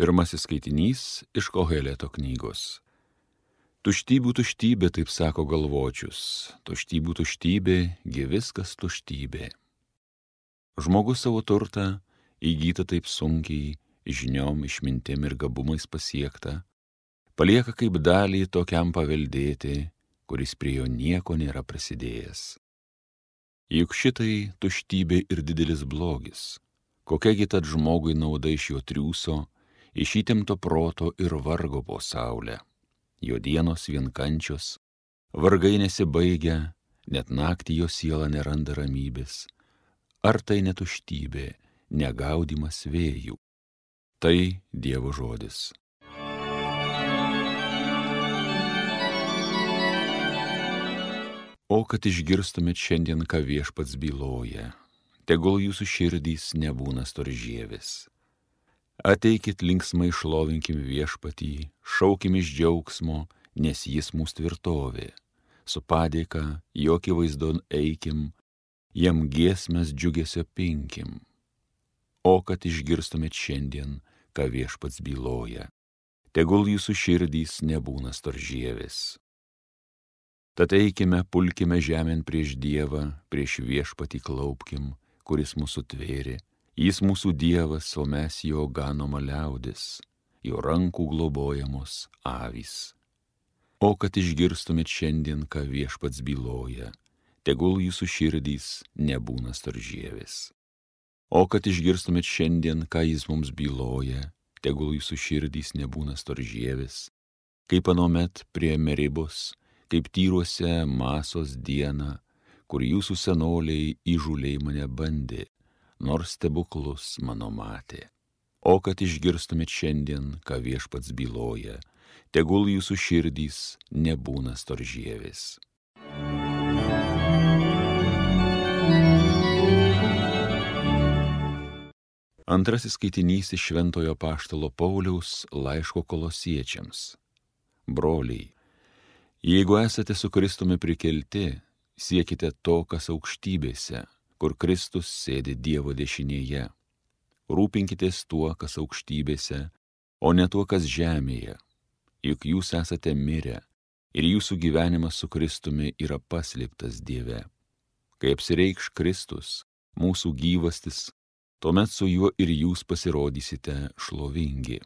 Pirmasis skaitinys iš Koheleto knygos. Tuštybių tuštybė, taip sako galvočius, tuštybių tuštybė, gi viskas tuštybė. Žmogus savo turtą įgyta taip sunkiai, žiniom, išmintim ir gabumais pasiekta, palieka kaip dalį tokiam paveldėti, kuris prie jo nieko nėra prasidėjęs. Juk šitai tuštybė ir didelis blogis. Kokiagi tad žmogui nauda iš jo triūso, iš įtimto proto ir vargo po saulę. Jo dienos vienkančios, vargai nesibaigia, net naktį jo siela neranda ramybės. Ar tai netuštybė, negaudimas vėjų? Tai Dievo žodis. O kad išgirstumėt šiandien, ką viešpats byloja, tegul jūsų širdys nebūna storžėvis Ateikit linksmai šlovinkim viešpatį, šaukim iš džiaugsmo, nes jis mūsų tvirtovė. Su padėka, jokį vaizdon eikim, jam giesmės džiugesio pinkim. O kad išgirstumėt šiandien, ką viešpats byloja, tegul jūsų širdys nebūna storžėvis. Tad eikime, pulkime žemėn prieš Dievą, prieš viešpatį klaupkim, kuris mūsų tvėrė Jis mūsų Dievas, o mes jo ganoma liaudis, jo rankų globojamos avys. O kad išgirstumėt šiandien, ką viešpats byloja, tegul jūsų širdys nebūna storžėvis. O kad išgirstumėt šiandien, ką jis mums byloja, tegul jūsų širdys nebūna storžėvis, kaip anomet prie meribos, kaip tyruose masos dieną, kur jūsų senoliai įžuliai mane bandė nors stebuklus mano matė. O kad išgirstumėt šiandien, ką viešpats byloja, tegul jūsų širdys nebūna storžėvis. Antrasis skaitinys iš Šventojo Paštalo Pauliaus laiško kolosiečiams. Broliai, jeigu esate su Kristumi prikelti, siekite to, kas aukštybėse kur Kristus sėdi Dievo dešinėje. Rūpinkitės tuo, kas aukštybėse, o ne tuo, kas žemėje. Juk jūs esate mirę ir jūsų gyvenimas su Kristumi yra paslėptas Dieve. Kai apsireikš Kristus, mūsų gyvastis, tuomet su juo ir jūs pasirodysite šlovingi.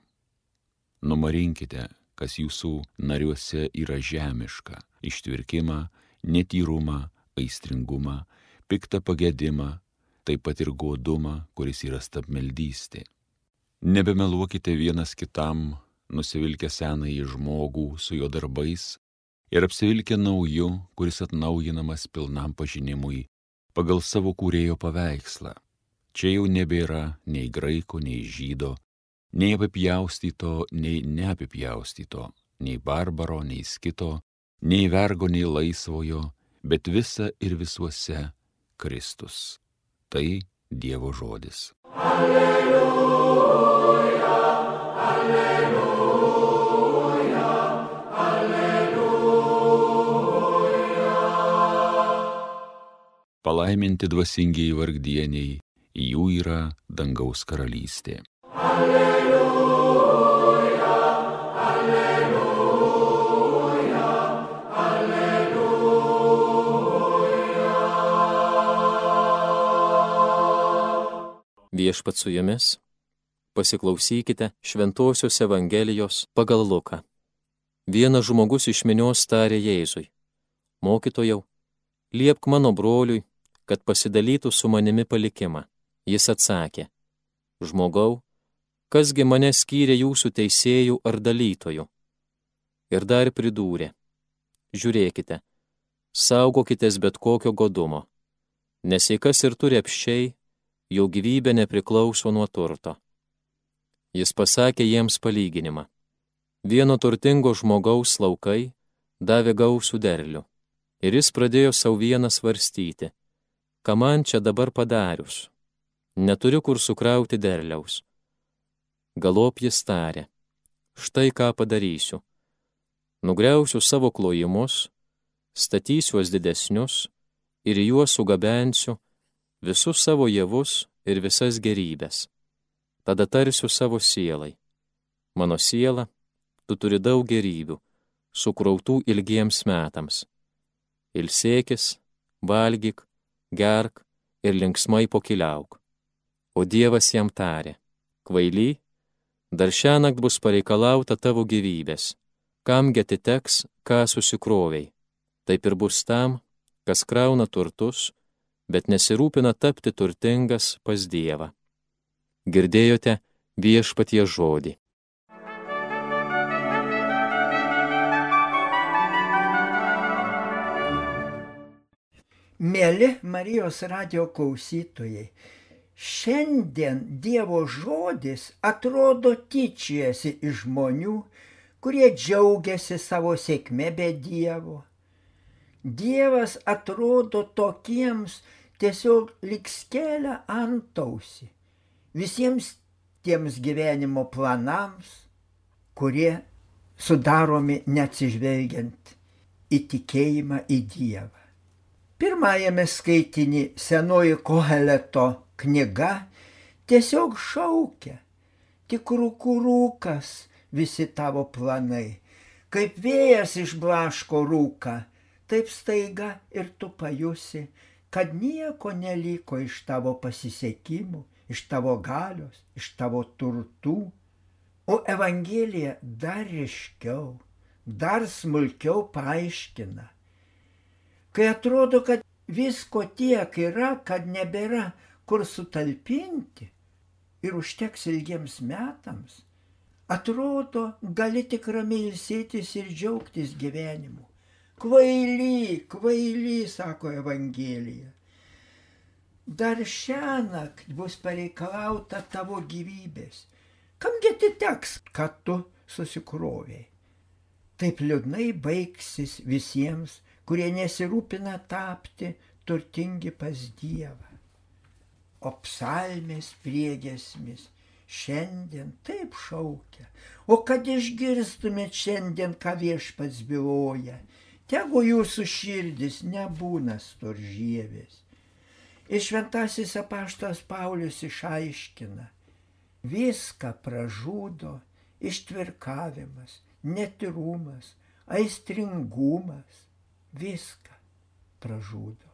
Numarinkite, kas jūsų nariuose yra žemiška - ištvirkimą, netyrumą, aistringumą, piktą pagėdimą, taip pat ir godumą, kuris yra stabmeldystė. Nebemeluokite vienas kitam, nusivilkę senąjį žmogų su jo darbais ir apsivilkę nauju, kuris atnaujinamas pilnam pažinimui pagal savo kūrėjo paveikslą. Čia jau nebėra nei graiko, nei žydo, nei apipjaustyto, nei neapipjaustyto, nei barbaro, nei skito, nei vergo, nei laisvojo, bet visa ir visuose Kristus. Tai Dievo žodis. Alleluja, alleluja, alleluja. Palaiminti dvasingiai vargdieniai, jų yra dangaus karalystė. Alleluja. Viešpat su jumis, pasiklausykite Šventojios Evangelijos pagal Luką. Vienas žmogus iš minios tarė Jėzui, mokytojau, liepk mano broliui, kad pasidalytų su manimi palikimą. Jis atsakė, žmogau, kasgi mane skyrė jūsų teisėjų ar dalytojų. Ir dar pridūrė, žiūrėkite, saugokitės bet kokio godumo, nes jei kas ir turi apščiai, jo gyvybė nepriklauso nuo turto. Jis pasakė jiems palyginimą. Vieno turtingo žmogaus laukai davė gausų derlių. Ir jis pradėjo savo vieną svarstyti, ką man čia dabar padarius. Neturiu kur sukrauti derliaus. Galop jis tarė, štai ką padarysiu. Nugriausiu savo klojimus, statysiuos didesnius ir juos sugabensiu visus savo javus ir visas gerybės. Tada tarsiu savo sielai. Mano siela, tu turi daug gerybių, sukrautų ilgiems metams. Ilsėkis, valgyk, gerk ir linksmai pokiliauk. O Dievas jam tarė, kvaily, dar šią naktį bus pareikalauta tavo gyvybės, kamgi atiteks, ką susikroviai. Taip ir bus tam, kas krauna turtus, bet nesirūpina tapti turtingas pas Dievą. Girdėjote viešpatie žodį. Mėly Marijos radio klausytojai, šiandien Dievo žodis atrodo tyčiasi iš žmonių, kurie džiaugiasi savo sėkme be Dievo. Dievas atrodo tokiems tiesiog likskelia antausi visiems tiems gyvenimo planams, kurie sudaromi neatsižvelgiant į tikėjimą į Dievą. Pirmajame skaitinį senoji Koheleto knyga tiesiog šaukia, tik rūkų rūkas visi tavo planai. Kaip vėjas išblaško rūką, taip staiga ir tu pajusi, kad nieko neliko iš tavo pasisekimų, iš tavo galios, iš tavo turtų. O Evangelija dar ryškiau, dar smulkiau paaiškina. Kai atrodo, kad visko tiek yra, kad nebėra kur sutalpinti ir užteks ilgiems metams, atrodo, gali tik ramiai ilsėtis ir džiaugtis gyvenimu. Kvaily, kvaily, sako Evangelija dar šią naktį bus pareikalauta tavo gyvybės. Kamgi atiteks, kad tu susikroviai? Taip liūdnai baigsis visiems, kurie nesirūpina tapti turtingi pas Dievą. O psalmės priegesmis šiandien taip šaukia. O kad išgirstumėt šiandien, ką viešpats byloja, tegu jūsų širdis nebūna storžėvės Ir šventasis apaštas Paulius išaiškina, viską pražudo ištvirkavimas, netirumas, aistringumas, viską pražudo.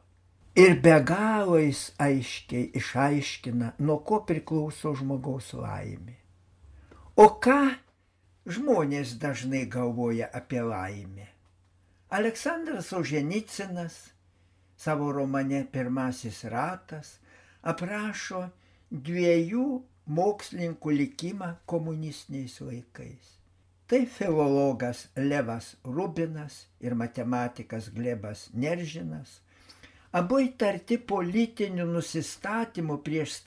Ir be galo jis aiškiai išaiškina, nuo ko priklauso žmogaus laimė. O ką žmonės dažnai galvoja apie laimę? Aleksandras Oženicinas savo romane Pirmasis ratas aprašo dviejų mokslininkų likimą komunistiniais laikais. Tai filologas Levas Rubinas ir matematikas Glebas Neržinas, abu įtarti politinių nusistatymų prieš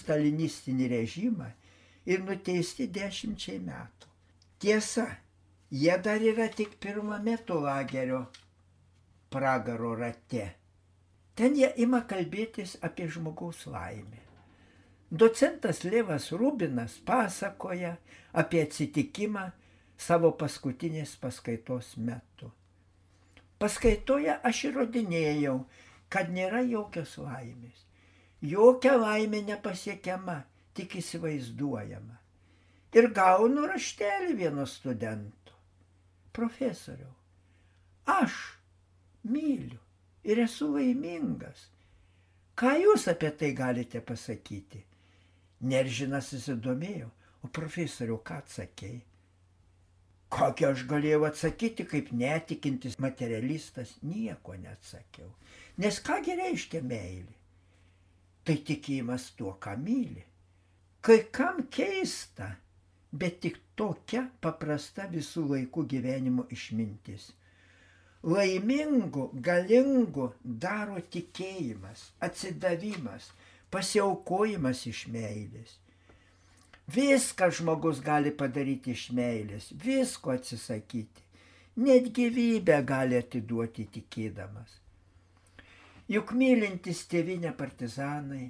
stalinistinį režimą ir nuteisti dešimčiai metų. Tiesa, jie dar yra tik pirmame to lagerio pragaro rate Ten jie ima kalbėtis apie žmogaus laimę. Docentas Levas Rubinas pasakoja apie atsitikimą savo paskutinės paskaitos metu. Paskaitoje aš įrodinėjau, kad nėra jokios laimės. Jokia laimė nepasiekiama, tik įsivaizduojama. Ir gaunu raštelį vieno studento. Profesoriau, aš myliu ir esu laimingas. Ką jūs apie tai galite pasakyti? Neržinas susidomėjo, o profesoriu, ką atsakėjai? Kokią aš galėjau atsakyti kaip netikintis materialistas, nieko neatsakiau. Nes kągi reiškia meilė? Tai tikėjimas tuo, ką myli. Kai kam keista, bet tik tokia paprasta visų laikų gyvenimo išmintis laimingu, galingu daro tikėjimas, atsidavimas, pasiaukojimas iš meilės. Viską žmogus gali padaryti iš meilės, visko atsisakyti. Net gyvybę gali atiduoti tikėdamas. Juk mylintis tėvinę partizanai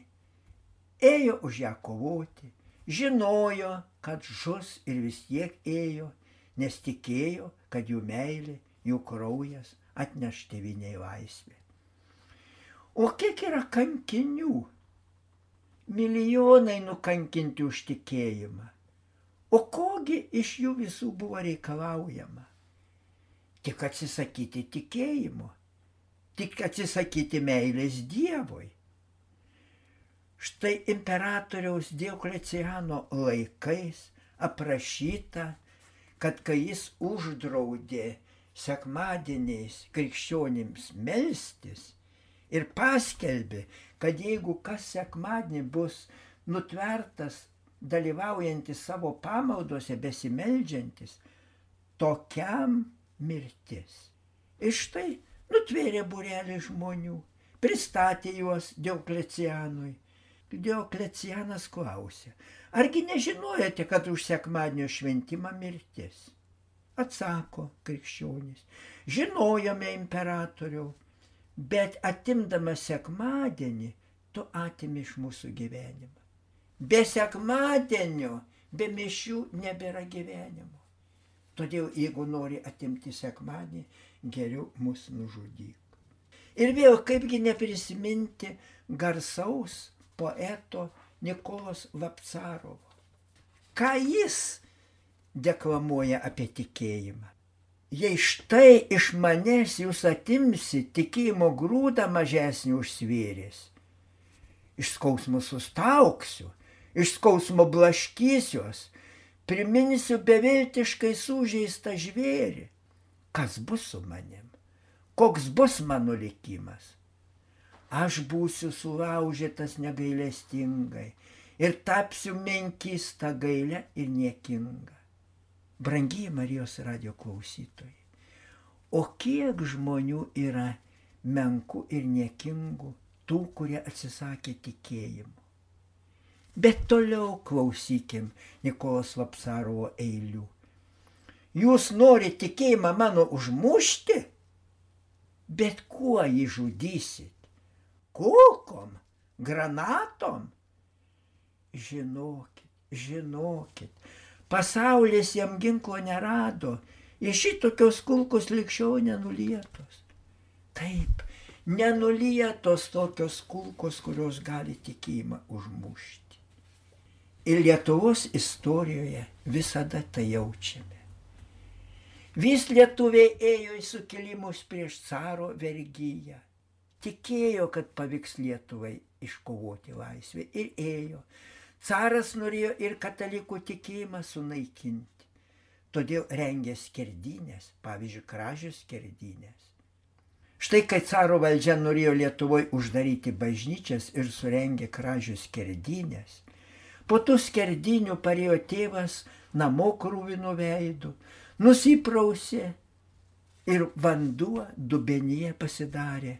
ėjo už ją kovoti, žinojo, kad žus ir vis tiek ėjo, nes tikėjo, kad jų meilė jų kraujas atneš tėviniai laisvę. O kiek yra kankinių? Milijonai nukankinti už tikėjimą. O kogi iš jų visų buvo reikalaujama? Tik atsisakyti tikėjimo, tik atsisakyti meilės Dievui. Štai imperatoriaus Diokleciano laikais aprašyta, kad kai jis uždraudė sekmadieniais krikščionims melstis ir paskelbė, kad jeigu kas sekmadienį bus nutvertas dalyvaujantis savo pamaldose, besimeldžiantis, tokiam mirtis. Ir štai nutvėrė burelį žmonių, pristatė juos Dioklecianui. Dioklecianas klausė, argi nežinojate, kad už sekmadienio šventimą mirtis? Atsako krikščionis, žinojome imperatoriau, bet atimdamas sekmadienį, tu atimi iš mūsų gyvenimą. Be sekmadienio, be mišių nebėra gyvenimo. Todėl, jeigu nori atimti sekmadienį, geriau mus nužudyk. Ir vėl kaipgi neprisiminti garsaus poeto Nikolos Vapcarovo. Ką jis deklamuoja apie tikėjimą? Jei štai iš manęs jūs atimsi tikėjimo grūdą mažesnį užsvėrės, iš skausmo sustauksiu, iš skausmo blaškysiuos, priminsiu beviltiškai sužeistą žvėrį. Kas bus su manim? Koks bus mano likimas? Aš būsiu sulaužytas negailestingai ir tapsiu menkista gailę ir niekinga. Brangiai Marijos radio klausytojai, o kiek žmonių yra menkų ir niekingų, tų, kurie atsisakė tikėjimo. Bet toliau klausykim Nikolas Lapsarovo eilių. Jūs norite tikėjimą mano užmušti? Bet kuo jį žudysit? Kulkom? Granatom? Žinokit, žinokit, pasaulis jam ginklo nerado ir šitokios kulkos likščiau nenulietos. Taip, nenulietos tokios kulkos, kurios gali tikėjimą užmušti. Ir Lietuvos istorijoje visada tai jaučiame. Vis lietuviai ėjo į sukilimus prieš caro vergyją. Tikėjo, kad pavyks Lietuvai iškovoti laisvę ir ėjo. Caras norėjo ir katalikų tikėjimą sunaikinti. Todėl rengė skerdynės, pavyzdžiui, kražių skerdynės. Štai kai caro valdžia norėjo Lietuvoje uždaryti bažnyčias ir surengė kražių skerdynės, Po tų skerdinių parėjo tėvas namo krūvino veidų, nusiprausė ir vanduo dubenyje pasidarė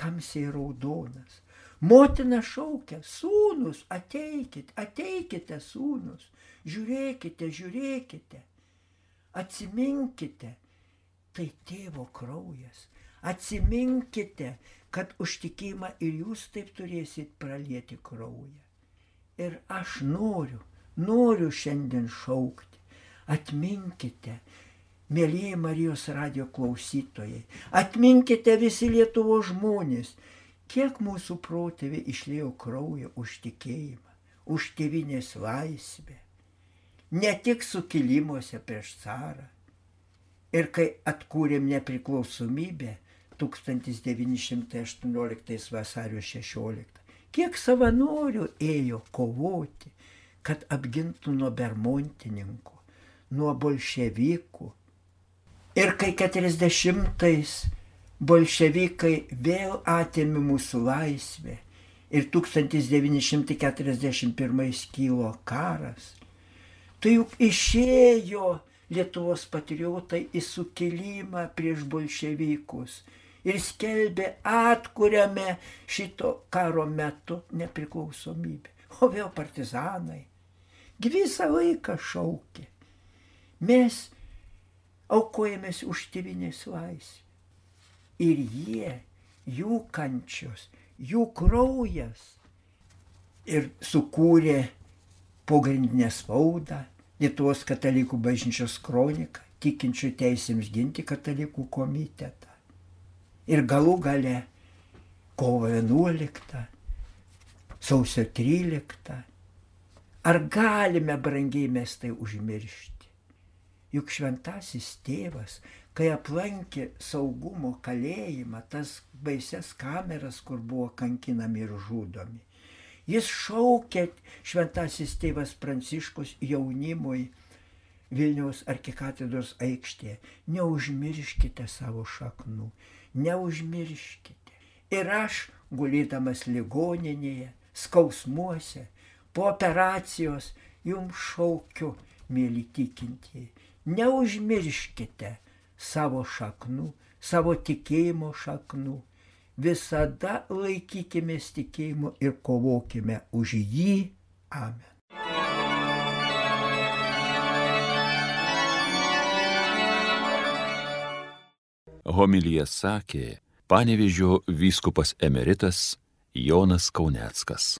tamsiai raudonas. Motina šaukia, sūnus, ateikit, ateikite, sūnus, žiūrėkite, žiūrėkite, atsiminkite, tai tėvo kraujas, atsiminkite, kad užtikimą ir jūs taip turėsit pralieti kraują. Ir aš noriu, noriu šiandien šaukti. Atminkite, mėlyje Marijos radio klausytojai, atminkite visi Lietuvo žmonės, kiek mūsų protėviai išlėjo kraujo už tikėjimą, už tėvinės laisvę. Ne tik sukilimuose prieš carą. Ir kai atkūrėm nepriklausomybę 1918 vasario 16, Kiek savanorių ėjo kovoti, kad apgintų nuo bermontininkų, nuo bolševikų. Ir kai 40-ais bolševikai vėl atėmė mūsų laisvę ir 1941 kilo karas, tai juk išėjo Lietuvos patriotai į sukilimą prieš bolševikus ir skelbė atkuriame šito karo metu nepriklausomybę. O vėl partizanai. Visą laiką šaukė. Mes aukojamės už tėvinės laisvę. Ir jie, jų kančios, jų kraujas. Ir sukūrė pogrindinę spaudą, Lietuvos katalikų bažnyčios kroniką, tikinčių teisėms ginti katalikų komitetą ir galų gale kovo 11, sausio 13. Ar galime brangiai mes tai užmiršti? Juk šventasis tėvas, kai aplankė saugumo kalėjimą, tas baises kameras, kur buvo kankinami ir žudomi, jis šaukė šventasis tėvas Pranciškus jaunimui Vilniaus arkikatedros aikštėje, neužmirškite savo šaknų, neužmirškite. Ir aš, gulėdamas ligoninėje, skausmuose, po operacijos, jums šaukiu, mėly tikintieji, neužmirškite savo šaknų, savo tikėjimo šaknų. Visada laikykimės tikėjimo ir kovokime už jį. Amen. Homilyje sakė panevižio vyskupas emeritas Jonas Kauneckas.